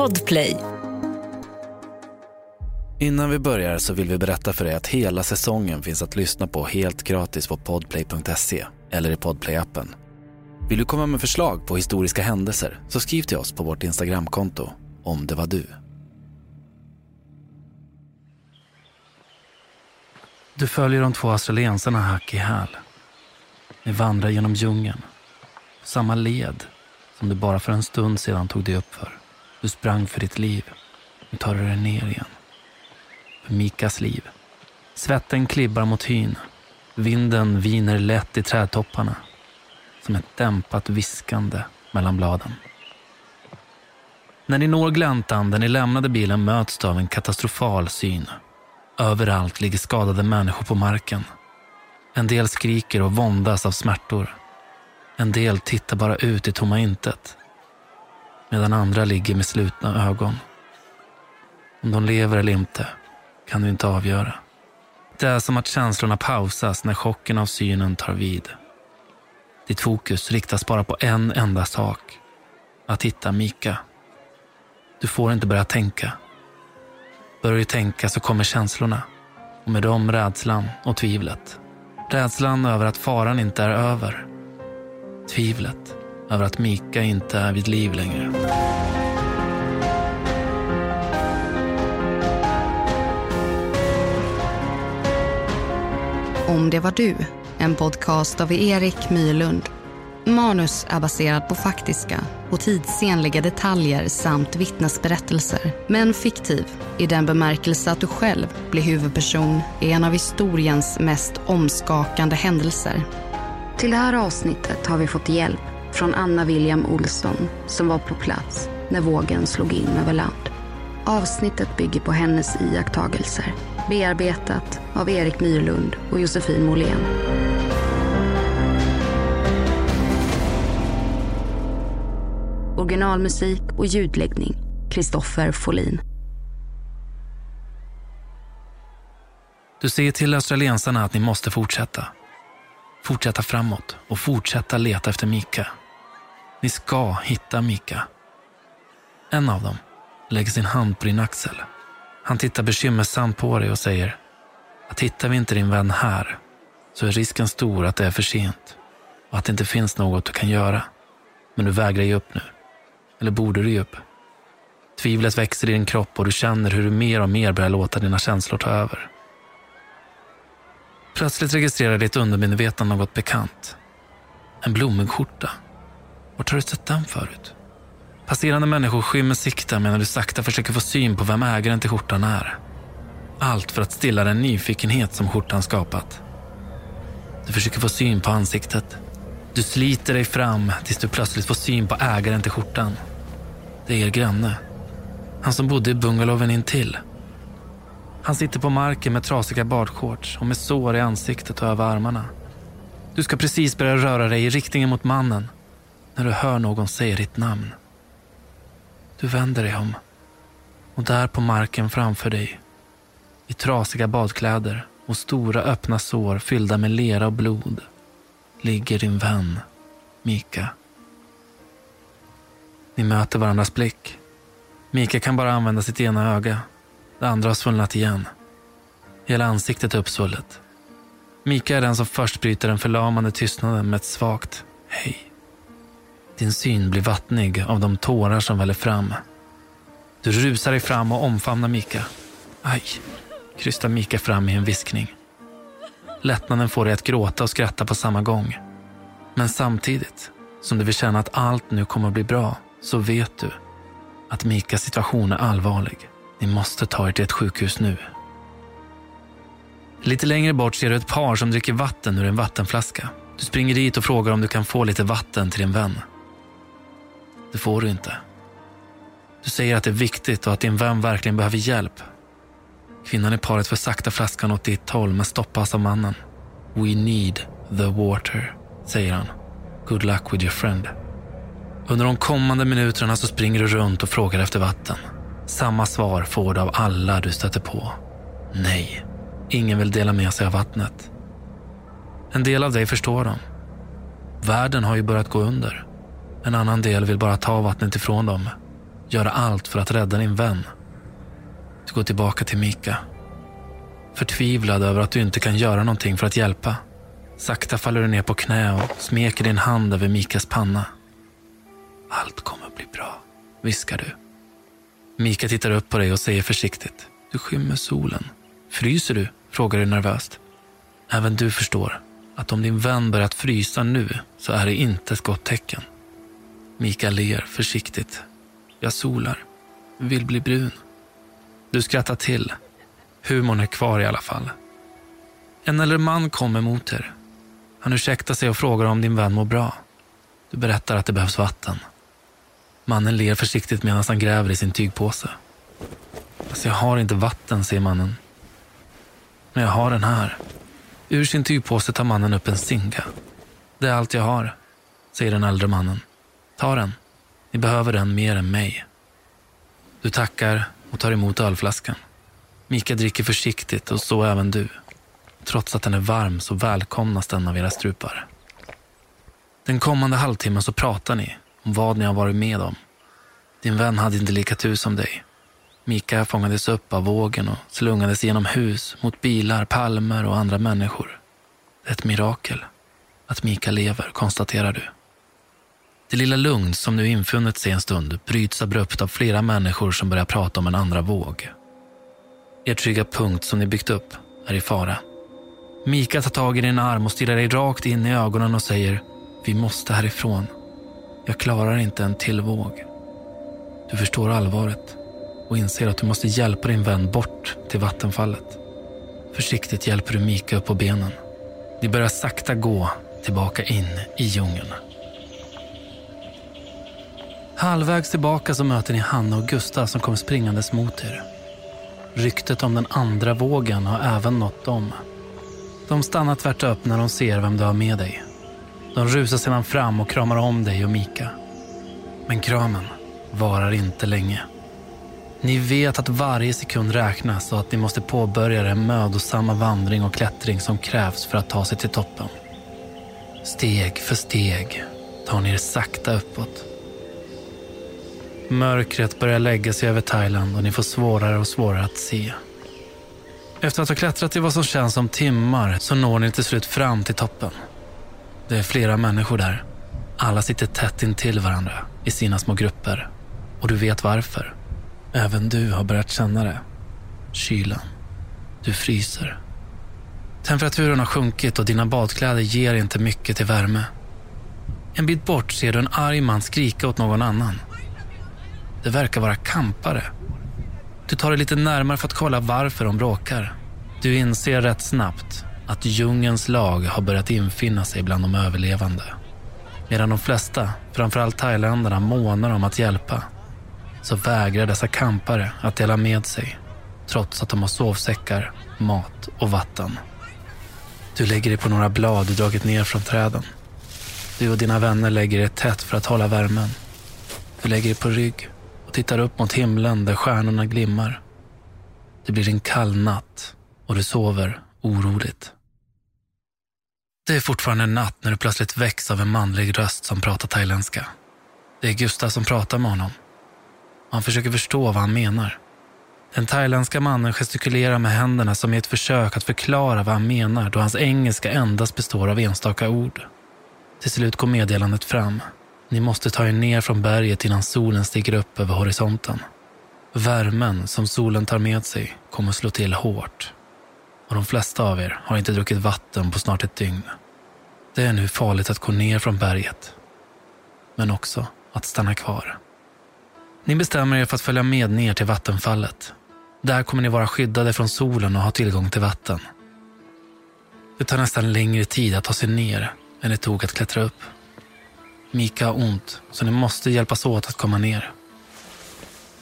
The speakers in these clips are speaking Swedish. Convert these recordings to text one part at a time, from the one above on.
Podplay. Innan vi börjar så vill vi berätta för dig att hela säsongen finns att lyssna på helt gratis på podplay.se eller i podplay-appen. Vill du komma med förslag på historiska händelser så skriv till oss på vårt Instagramkonto om det var du. Du följer de två australiensarna hack i häl. Ni vandrar genom djungeln. Samma led som du bara för en stund sedan tog dig upp för. Du sprang för ditt liv. Nu tar du dig ner igen. För Mikas liv. Svetten klibbar mot hyn. Vinden viner lätt i trädtopparna. Som ett dämpat viskande mellan bladen. När ni når gläntan där ni lämnade bilen möts du av en katastrofal syn. Överallt ligger skadade människor på marken. En del skriker och våndas av smärtor. En del tittar bara ut i tomma intet. Medan andra ligger med slutna ögon. Om de lever eller inte kan du inte avgöra. Det är som att känslorna pausas när chocken av synen tar vid. Ditt fokus riktas bara på en enda sak. Att hitta Mika. Du får inte börja tänka. Börjar du tänka så kommer känslorna. Och med dem rädslan och tvivlet. Rädslan över att faran inte är över. Tvivlet över att Mika inte är vid liv längre. Om det var du, en podcast av Erik Mylund. Manus är baserad på faktiska och tidsenliga detaljer samt vittnesberättelser, men fiktiv i den bemärkelse att du själv blir huvudperson i en av historiens mest omskakande händelser. Till det här avsnittet har vi fått hjälp från Anna William Olsson som var på plats när vågen slog in över land. Avsnittet bygger på hennes iakttagelser. Bearbetat av Erik Myrlund och Josefin Måhlén. Originalmusik och ljudläggning Kristoffer Folin. Du säger till australiensarna att ni måste fortsätta. Fortsätta framåt och fortsätta leta efter Mika. Ni ska hitta Mika. En av dem lägger sin hand på din axel. Han tittar bekymmersamt på dig och säger att hittar vi inte din vän här så är risken stor att det är för sent och att det inte finns något du kan göra. Men du vägrar ge upp nu. Eller borde du ge upp? Tvivlet växer i din kropp och du känner hur du mer och mer börjar låta dina känslor ta över. Plötsligt registrerar ditt undermedvetna något bekant. En blommig skjorta. Vart har du sett den förut? Passerande människor skymmer sikten medan du sakta försöker få syn på vem ägaren till skjortan är. Allt för att stilla den nyfikenhet som skjortan skapat. Du försöker få syn på ansiktet. Du sliter dig fram tills du plötsligt får syn på ägaren till skjortan. Det är er granne. Han som bodde i bungalowen intill. Han sitter på marken med trasiga badshorts och med sår i ansiktet och över armarna. Du ska precis börja röra dig i riktningen mot mannen när du hör någon säga ditt namn. Du vänder dig om och där på marken framför dig, i trasiga badkläder och stora öppna sår fyllda med lera och blod, ligger din vän Mika. Ni möter varandras blick. Mika kan bara använda sitt ena öga. Det andra har svullnat igen. Hela ansiktet är uppsvullet. Mika är den som först bryter den förlamande tystnaden med ett svagt hej. Din syn blir vattnig av de tårar som väller fram. Du rusar dig fram och omfamnar Mika. Aj, krystar Mika fram i en viskning. Lättnaden får dig att gråta och skratta på samma gång. Men samtidigt som du vill känna att allt nu kommer att bli bra så vet du att Mikas situation är allvarlig. Ni måste ta er till ett sjukhus nu. Lite längre bort ser du ett par som dricker vatten ur en vattenflaska. Du springer dit och frågar om du kan få lite vatten till din vän. Det får du inte. Du säger att det är viktigt och att din vän verkligen behöver hjälp. Kvinnan i paret för sakta flaskan åt ditt håll men stoppas av mannen. We need the water, säger han. Good luck with your friend. Under de kommande minuterna så springer du runt och frågar efter vatten. Samma svar får du av alla du stöter på. Nej, ingen vill dela med sig av vattnet. En del av dig förstår dem. Världen har ju börjat gå under. En annan del vill bara ta vattnet ifrån dem. göra allt för att rädda din vän. Du går tillbaka till Mika. Förtvivlad över att du inte kan göra någonting för att hjälpa. Sakta faller du ner på knä och smeker din hand över Mikas panna. Allt kommer bli bra, viskar du. Mika tittar upp på dig och säger försiktigt. Du skymmer solen. Fryser du? frågar du nervöst. Även du förstår att om din vän börjat frysa nu så är det inte ett gott tecken. Mika ler försiktigt. Jag solar. Vill bli brun. Du skrattar till. Humorn är kvar i alla fall. En äldre man kommer mot er. Han ursäktar sig och frågar om din vän mår bra. Du berättar att det behövs vatten. Mannen ler försiktigt medan han gräver i sin tygpåse. Alltså jag har inte vatten, säger mannen. Men jag har den här. Ur sin tygpåse tar mannen upp en singa. Det är allt jag har, säger den äldre mannen. Ta den. Ni behöver den mer än mig. Du tackar och tar emot ölflaskan. Mika dricker försiktigt och så även du. Trots att den är varm så välkomnas den av era strupar. Den kommande halvtimmen så pratar ni om vad ni har varit med om. Din vän hade inte lika tur som dig. Mika fångades upp av vågen och slungades genom hus, mot bilar, palmer och andra människor. Det är ett mirakel att Mika lever, konstaterar du. Det lilla lugn som nu infunnit sig en stund bryts abrupt av flera människor som börjar prata om en andra våg. Er trygga punkt som ni byggt upp är i fara. Mika tar tag i din arm och stirrar dig rakt in i ögonen och säger Vi måste härifrån. Jag klarar inte en till våg. Du förstår allvaret och inser att du måste hjälpa din vän bort till vattenfallet. Försiktigt hjälper du Mika upp på benen. Ni börjar sakta gå tillbaka in i djungeln. Halvvägs tillbaka så möter ni Hanna och Gustav som kommer springandes mot er. Ryktet om den andra vågen har även nått dem. De stannar tvärt upp när de ser vem du har med dig. De rusar sedan fram och kramar om dig och Mika. Men kramen varar inte länge. Ni vet att varje sekund räknas och att ni måste påbörja den mödosamma vandring och klättring som krävs för att ta sig till toppen. Steg för steg tar ni er sakta uppåt. Mörkret börjar lägga sig över Thailand och ni får svårare och svårare att se. Efter att ha klättrat i vad som känns som timmar så når ni till slut fram till toppen. Det är flera människor där. Alla sitter tätt intill varandra i sina små grupper. Och du vet varför. Även du har börjat känna det. Kylan. Du fryser. Temperaturen har sjunkit och dina badkläder ger inte mycket till värme. En bit bort ser du en arg man skrika åt någon annan. Det verkar vara kampare. Du tar dig lite närmare för att kolla varför de bråkar. Du inser rätt snabbt att djungens lag har börjat infinna sig bland de överlevande. Medan de flesta, framförallt thailändarna, månar om att hjälpa så vägrar dessa kampare att dela med sig trots att de har sovsäckar, mat och vatten. Du lägger dig på några blad du dragit ner från träden. Du och dina vänner lägger er tätt för att hålla värmen. Du lägger dig på rygg och tittar upp mot himlen där stjärnorna glimmar. Det blir en kall natt och du sover oroligt. Det är fortfarande natt när du plötsligt väcks av en manlig röst som pratar thailändska. Det är Gustav som pratar med honom. Han försöker förstå vad han menar. Den thailändska mannen gestikulerar med händerna som i ett försök att förklara vad han menar då hans engelska endast består av enstaka ord. Till slut går meddelandet fram. Ni måste ta er ner från berget innan solen stiger upp över horisonten. Värmen som solen tar med sig kommer slå till hårt. Och de flesta av er har inte druckit vatten på snart ett dygn. Det är nu farligt att gå ner från berget. Men också att stanna kvar. Ni bestämmer er för att följa med ner till vattenfallet. Där kommer ni vara skyddade från solen och ha tillgång till vatten. Det tar nästan längre tid att ta sig ner än det tog att klättra upp. Mika har ont, så ni måste hjälpas åt att komma ner.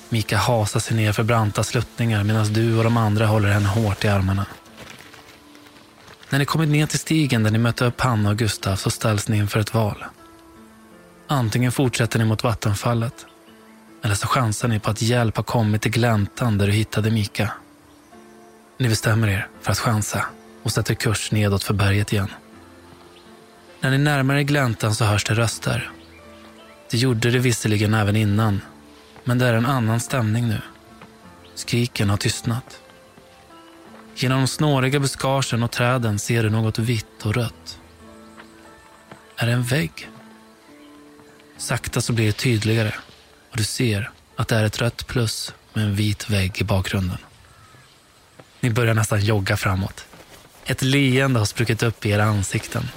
Mika hasar sig ner för branta sluttningar medan du och de andra håller henne hårt i armarna. När ni kommit ner till stigen där ni mötte upp Hanna och Gustav så ställs ni inför ett val. Antingen fortsätter ni mot vattenfallet eller så chansar ni på att hjälp har kommit till gläntan där du hittade Mika. Ni bestämmer er för att chansa och sätter kurs nedåt för berget igen. När ni närmar er gläntan så hörs det röster. Det gjorde det visserligen även innan, Men det är en annan stämning nu. Skriken har tystnat. Genom de snåriga buskagen och träden ser du något vitt och rött. Är det en vägg? Sakta så blir det tydligare och du ser att det är ett rött plus med en vit vägg i bakgrunden. Ni börjar nästan jogga framåt. Ett leende har spruckit upp i era ansikten.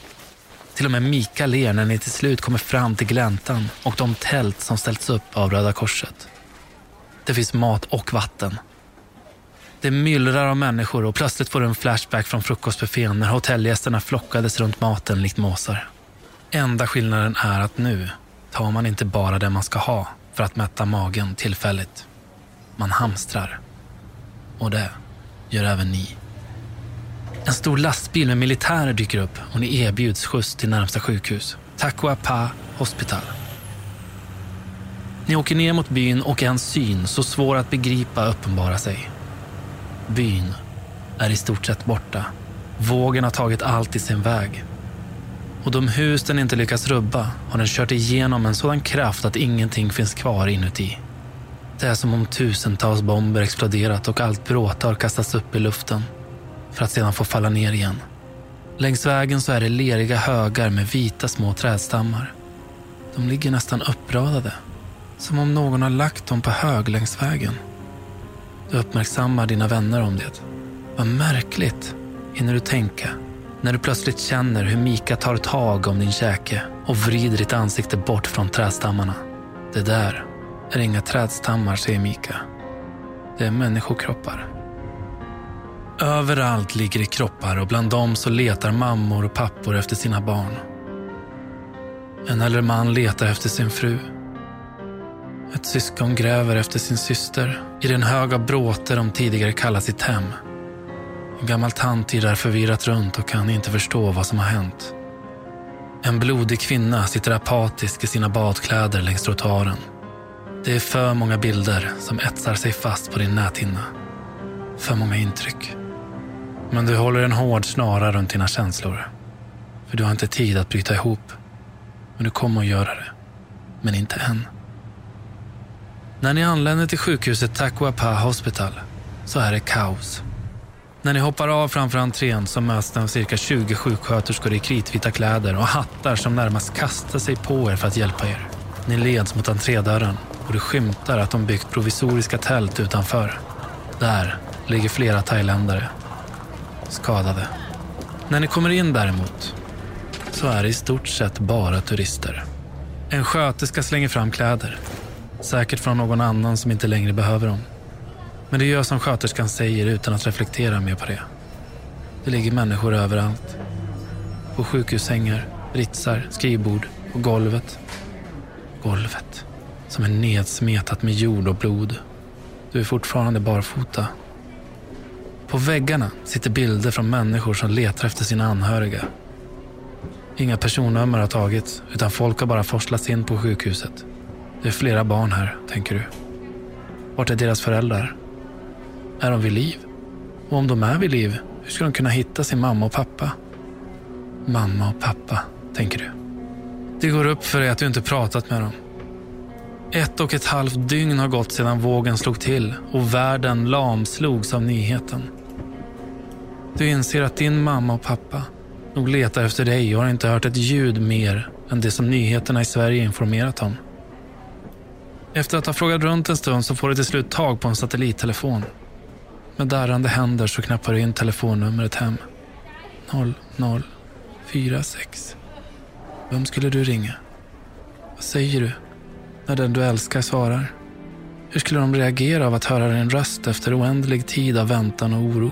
Till och med Mika ler när ni till slut kommer fram till gläntan och de tält som ställts upp av Röda Korset. Det finns mat och vatten. Det myllrar av människor och plötsligt får du en flashback från frukostbuffén när hotellgästerna flockades runt maten likt måsar. Enda skillnaden är att nu tar man inte bara det man ska ha för att mätta magen tillfälligt. Man hamstrar. Och det gör även ni. En stor lastbil med militärer dyker upp och ni erbjuds skjuts till närmsta sjukhus. Takuapa Hospital. Ni åker ner mot byn och en syn så svår att begripa uppenbarar sig. Byn är i stort sett borta. Vågen har tagit allt i sin väg. Och de hus den inte lyckas rubba har den kört igenom en sådan kraft att ingenting finns kvar inuti. Det är som om tusentals bomber exploderat och allt bråte har kastats upp i luften för att sedan få falla ner igen. Längs vägen så är det leriga högar med vita små trädstammar. De ligger nästan uppradade, som om någon har lagt dem på hög längs vägen. Du uppmärksammar dina vänner om det. Vad märkligt, hinner du tänka, när du plötsligt känner hur Mika tar tag om din käke och vrider ditt ansikte bort från trädstammarna. Det där är inga trädstammar, säger Mika. Det är människokroppar. Överallt ligger det kroppar och bland dem så letar mammor och pappor efter sina barn. En äldre man letar efter sin fru. Ett syskon gräver efter sin syster i den hög av bråte de tidigare kallat sitt hem. En gammal tant irrar förvirrat runt och kan inte förstå vad som har hänt. En blodig kvinna sitter apatisk i sina badkläder längs trottoaren. Det är för många bilder som etsar sig fast på din näthinna. För många intryck. Men du håller en hård snara runt dina känslor. För du har inte tid att bryta ihop. Men du kommer att göra det. Men inte än. När ni anländer till sjukhuset Takuapa Hospital så är det kaos. När ni hoppar av framför entrén så möts ni av cirka 20 sjuksköterskor i kritvita kläder och hattar som närmast kastar sig på er för att hjälpa er. Ni leds mot entrédörren och du skymtar att de byggt provisoriska tält utanför. Där ligger flera thailändare. Skadade. När ni kommer in däremot så är det i stort sett bara turister. En sköterska slänger fram kläder. Säkert från någon annan som inte längre behöver dem. Men det gör som sköterskan säger utan att reflektera mer på det. Det ligger människor överallt. På sjukhussängar, britsar, skrivbord, på golvet. Golvet som är nedsmetat med jord och blod. Du är fortfarande barfota. På väggarna sitter bilder från människor som letar efter sina anhöriga. Inga personnummer har tagits, utan folk har bara forslats in på sjukhuset. Det är flera barn här, tänker du. Vart är deras föräldrar? Är de vid liv? Och om de är vid liv, hur ska de kunna hitta sin mamma och pappa? Mamma och pappa, tänker du. Det går upp för dig att du inte pratat med dem. Ett och ett halvt dygn har gått sedan vågen slog till och världen lamslogs av nyheten. Du inser att din mamma och pappa nog letar efter dig och har inte hört ett ljud mer än det som nyheterna i Sverige informerat om. Efter att ha frågat runt en stund så får du till slut tag på en satellittelefon. Med darrande händer så knappar du in telefonnumret hem. 0046. Vem skulle du ringa? Vad säger du när den du älskar svarar? Hur skulle de reagera av att höra din röst efter oändlig tid av väntan och oro?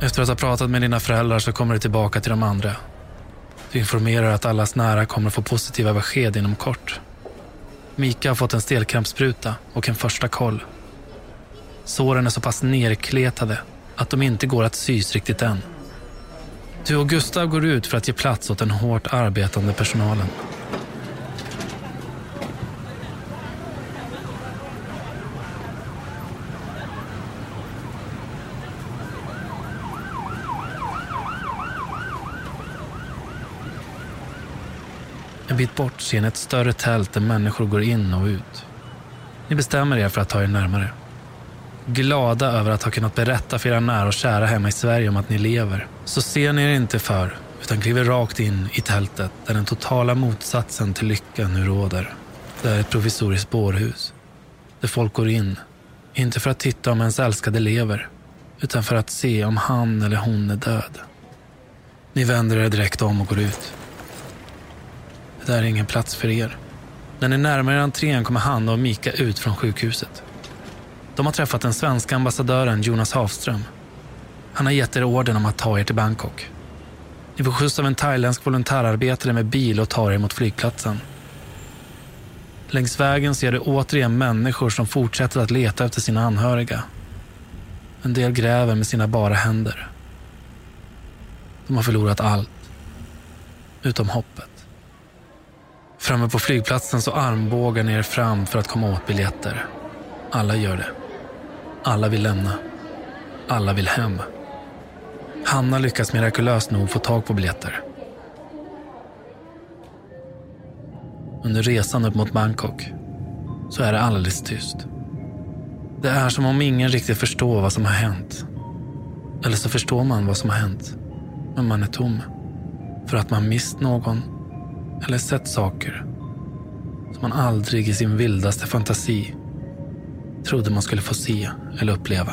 Efter att ha pratat med dina föräldrar så kommer du tillbaka till de andra. Du informerar att allas nära kommer få positiva besked inom kort. Mika har fått en stelkrampsspruta och en första koll. Såren är så pass nerkletade att de inte går att sys riktigt än. Du och Gustav går ut för att ge plats åt den hårt arbetande personalen. En bit bort ser ni ett större tält där människor går in och ut. Ni bestämmer er för att ta er närmare. Glada över att ha kunnat berätta för era nära och kära hemma i Sverige om att ni lever, så ser ni er inte för utan kliver rakt in i tältet där den totala motsatsen till lycka nu råder. Det är ett provisoriskt bårhus. Där folk går in, inte för att titta om ens älskade lever, utan för att se om han eller hon är död. Ni vänder er direkt om och går ut. Det där är ingen plats för er. När ni närmar er entrén kommer Hanna och Mika ut från sjukhuset. De har träffat den svenska ambassadören Jonas Hafström. Han har gett er orden om att ta er till Bangkok. Ni får skjuts av en thailändsk volontärarbetare med bil och tar er mot flygplatsen. Längs vägen ser du återigen människor som fortsätter att leta efter sina anhöriga. En del gräver med sina bara händer. De har förlorat allt. Utom hoppet. Framme på flygplatsen så armbågar ni er fram för att komma åt biljetter. Alla gör det. Alla vill lämna. Alla vill hem. Hanna lyckas mirakulöst nog få tag på biljetter. Under resan upp mot Bangkok så är det alldeles tyst. Det är som om ingen riktigt förstår vad som har hänt. Eller så förstår man vad som har hänt, men man är tom. För att man mist någon eller sett saker som man aldrig i sin vildaste fantasi trodde man skulle få se eller uppleva.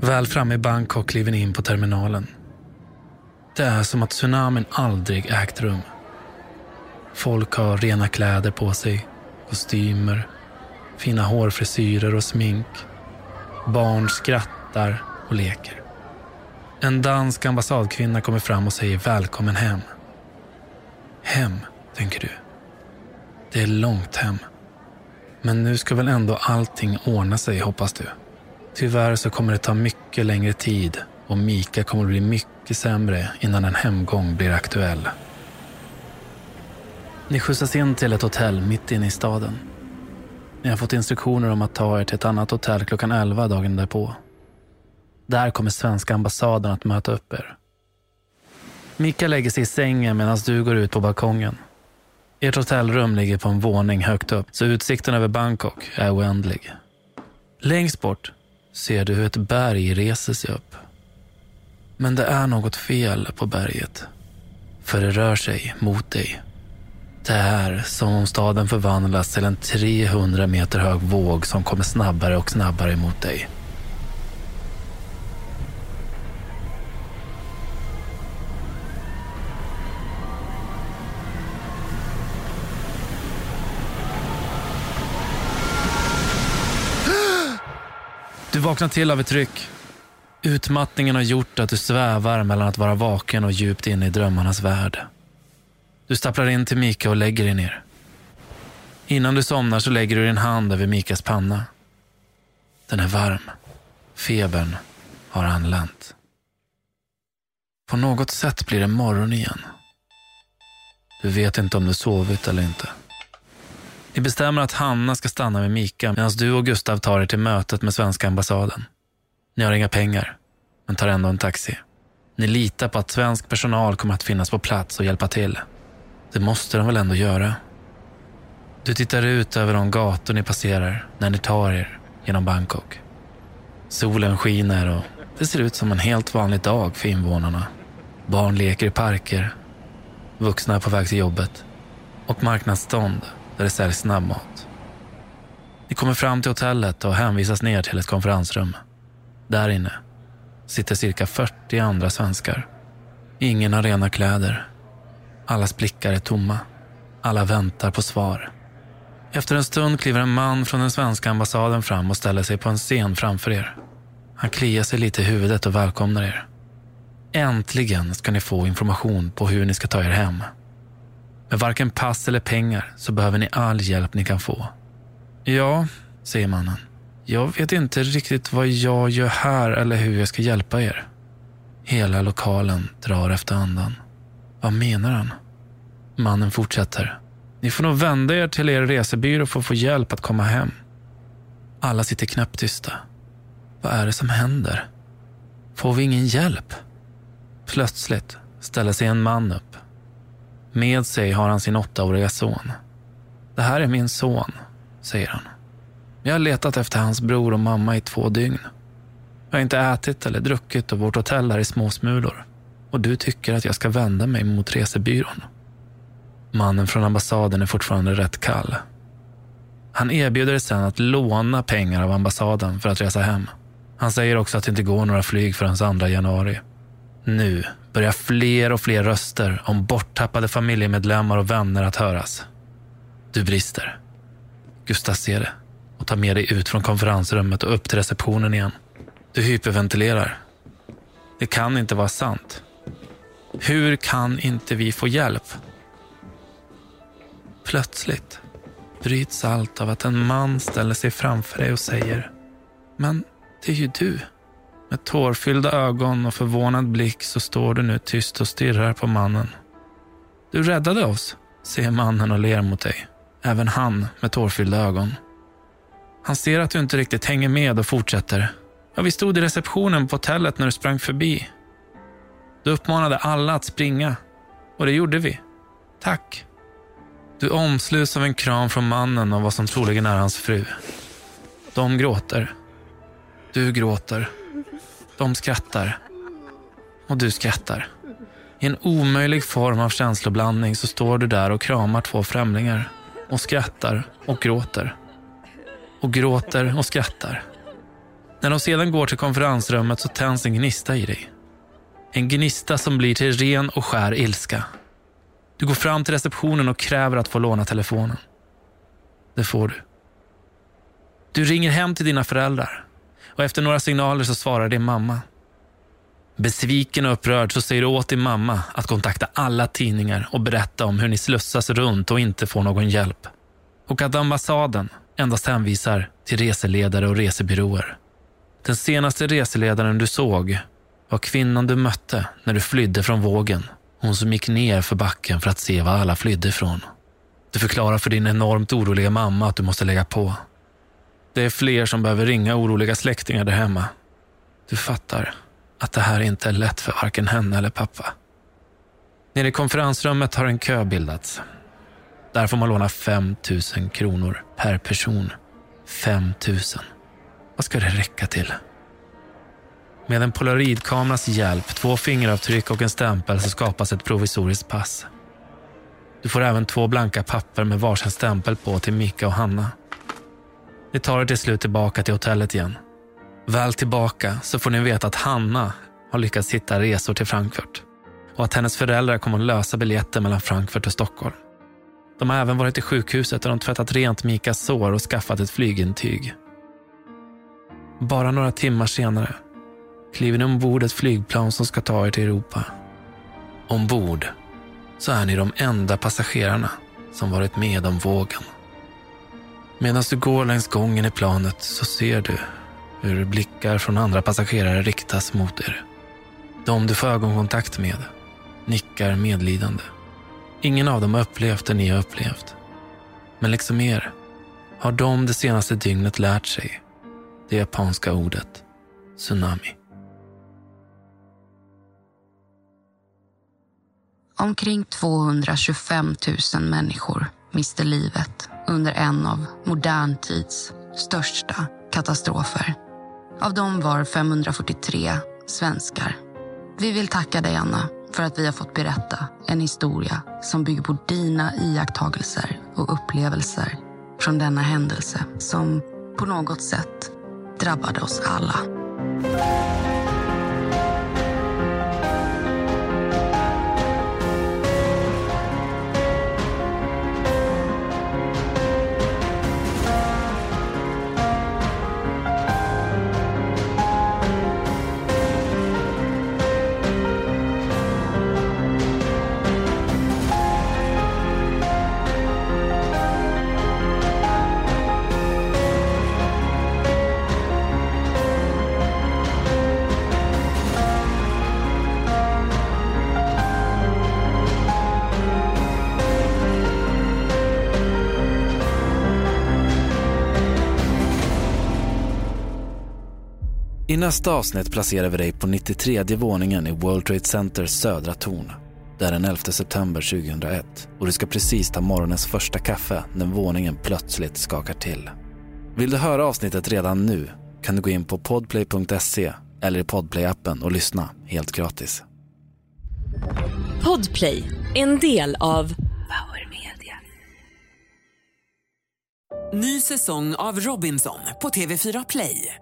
Väl framme i Bangkok kliver ni in på terminalen. Det är som att tsunamin aldrig ägt rum. Folk har rena kläder på sig, kostymer, fina hårfrisyrer och smink. Barn skrattar och leker. En dansk ambassadkvinna kommer fram och säger välkommen hem. Hem, tänker du. Det är långt hem. Men nu ska väl ändå allting ordna sig, hoppas du. Tyvärr så kommer det ta mycket längre tid och Mika kommer bli mycket sämre innan en hemgång blir aktuell. Ni skjutsas in till ett hotell mitt inne i staden. Ni har fått instruktioner om att ta er till ett annat hotell klockan 11 dagen därpå. Där kommer svenska ambassaden att möta upp er. Mika lägger sig i sängen medan du går ut på balkongen. Ert hotellrum ligger på en våning högt upp, så utsikten över Bangkok är oändlig. Längst bort ser du hur ett berg reser sig upp. Men det är något fel på berget. För det rör sig mot dig. Det är som om staden förvandlas till en 300 meter hög våg som kommer snabbare och snabbare mot dig. Vaknar till av ett tryck. Utmattningen har gjort att du svävar mellan att vara vaken och djupt inne i drömmarnas värld. Du stapplar in till Mika och lägger dig ner. Innan du somnar så lägger du din hand över Mikas panna. Den är varm. Febern har anlänt. På något sätt blir det morgon igen. Du vet inte om du sovit eller inte. Ni bestämmer att Hanna ska stanna med Mika medan du och Gustav tar er till mötet med svenska ambassaden. Ni har inga pengar, men tar ändå en taxi. Ni litar på att svensk personal kommer att finnas på plats och hjälpa till. Det måste de väl ändå göra? Du tittar ut över de gator ni passerar när ni tar er genom Bangkok. Solen skiner och det ser ut som en helt vanlig dag för invånarna. Barn leker i parker, vuxna är på väg till jobbet och marknadsstånd där det säljs snabbmat. Ni kommer fram till hotellet och hänvisas ner till ett konferensrum. Där inne sitter cirka 40 andra svenskar. Ingen har rena kläder. Allas blickar är tomma. Alla väntar på svar. Efter en stund kliver en man från den svenska ambassaden fram och ställer sig på en scen framför er. Han kliar sig lite i huvudet och välkomnar er. Äntligen ska ni få information på hur ni ska ta er hem. Med varken pass eller pengar så behöver ni all hjälp ni kan få. Ja, säger mannen. Jag vet inte riktigt vad jag gör här eller hur jag ska hjälpa er. Hela lokalen drar efter andan. Vad menar han? Mannen fortsätter. Ni får nog vända er till er resebyrå för att få hjälp att komma hem. Alla sitter knäpptysta. Vad är det som händer? Får vi ingen hjälp? Plötsligt ställer sig en man upp. Med sig har han sin åttaåriga son. Det här är min son, säger han. Jag har letat efter hans bror och mamma i två dygn. Jag har inte ätit eller druckit och vårt hotell är i småsmulor. Och du tycker att jag ska vända mig mot resebyrån. Mannen från ambassaden är fortfarande rätt kall. Han erbjuder sen att låna pengar av ambassaden för att resa hem. Han säger också att det inte går några flyg förrän 2 januari. Nu börjar fler och fler röster om borttappade familjemedlemmar och vänner att höras. Du brister. Gustav ser det och tar med dig ut från konferensrummet och upp till receptionen igen. Du hyperventilerar. Det kan inte vara sant. Hur kan inte vi få hjälp? Plötsligt bryts allt av att en man ställer sig framför dig och säger Men det är ju du. Med tårfyllda ögon och förvånad blick så står du nu tyst och stirrar på mannen. Du räddade oss, säger mannen och ler mot dig. Även han med tårfyllda ögon. Han ser att du inte riktigt hänger med och fortsätter. Ja, vi stod i receptionen på hotellet när du sprang förbi. Du uppmanade alla att springa. Och det gjorde vi. Tack. Du omsluts av en kram från mannen och vad som troligen är hans fru. De gråter. Du gråter. De skrattar. Och du skrattar. I en omöjlig form av känsloblandning så står du där och kramar två främlingar. Och skrattar och gråter. Och gråter och skrattar. När de sedan går till konferensrummet så tänds en gnista i dig. En gnista som blir till ren och skär ilska. Du går fram till receptionen och kräver att få låna telefonen. Det får du. Du ringer hem till dina föräldrar och efter några signaler så svarar din mamma. Besviken och upprörd så säger du åt din mamma att kontakta alla tidningar och berätta om hur ni slussas runt och inte får någon hjälp. Och att ambassaden endast hänvisar till reseledare och resebyråer. Den senaste reseledaren du såg var kvinnan du mötte när du flydde från vågen. Hon som gick ner för backen för att se vad alla flydde ifrån. Du förklarar för din enormt oroliga mamma att du måste lägga på. Det är fler som behöver ringa oroliga släktingar där hemma. Du fattar att det här inte är lätt för varken henne eller pappa. Nere i konferensrummet har en kö bildats. Där får man låna 5 000 kronor per person. 5 000. Vad ska det räcka till? Med en polaroidkameras hjälp, två fingeravtryck och en stämpel så skapas ett provisoriskt pass. Du får även två blanka papper med varsin stämpel på till Mika och Hanna. Ni tar er till slut tillbaka till hotellet igen. Väl tillbaka så får ni veta att Hanna har lyckats hitta resor till Frankfurt och att hennes föräldrar kommer att lösa biljetter mellan Frankfurt och Stockholm. De har även varit i sjukhuset där de tvättat rent Mikas sår och skaffat ett flygintyg. Bara några timmar senare kliver ni ombord ett flygplan som ska ta er till Europa. Ombord så är ni de enda passagerarna som varit med om vågen. Medan du går längs gången i planet så ser du hur blickar från andra passagerare riktas mot er. De du får ögonkontakt med nickar medlidande. Ingen av dem har upplevt det ni har upplevt. Men liksom er har de det senaste dygnet lärt sig det japanska ordet tsunami. Omkring 225 000 människor miste livet under en av modern tids största katastrofer. Av dem var 543 svenskar. Vi vill tacka dig, Anna, för att vi har fått berätta en historia som bygger på dina iakttagelser och upplevelser från denna händelse som på något sätt drabbade oss alla. I nästa avsnitt placerar vi dig på 93 våningen i World Trade Centers södra torn. Det är den 11 september 2001 och du ska precis ta morgonens första kaffe när våningen plötsligt skakar till. Vill du höra avsnittet redan nu kan du gå in på podplay.se eller i podplay-appen och lyssna helt gratis. Podplay, en del av Power Media. Ny säsong av Robinson på TV4 Play.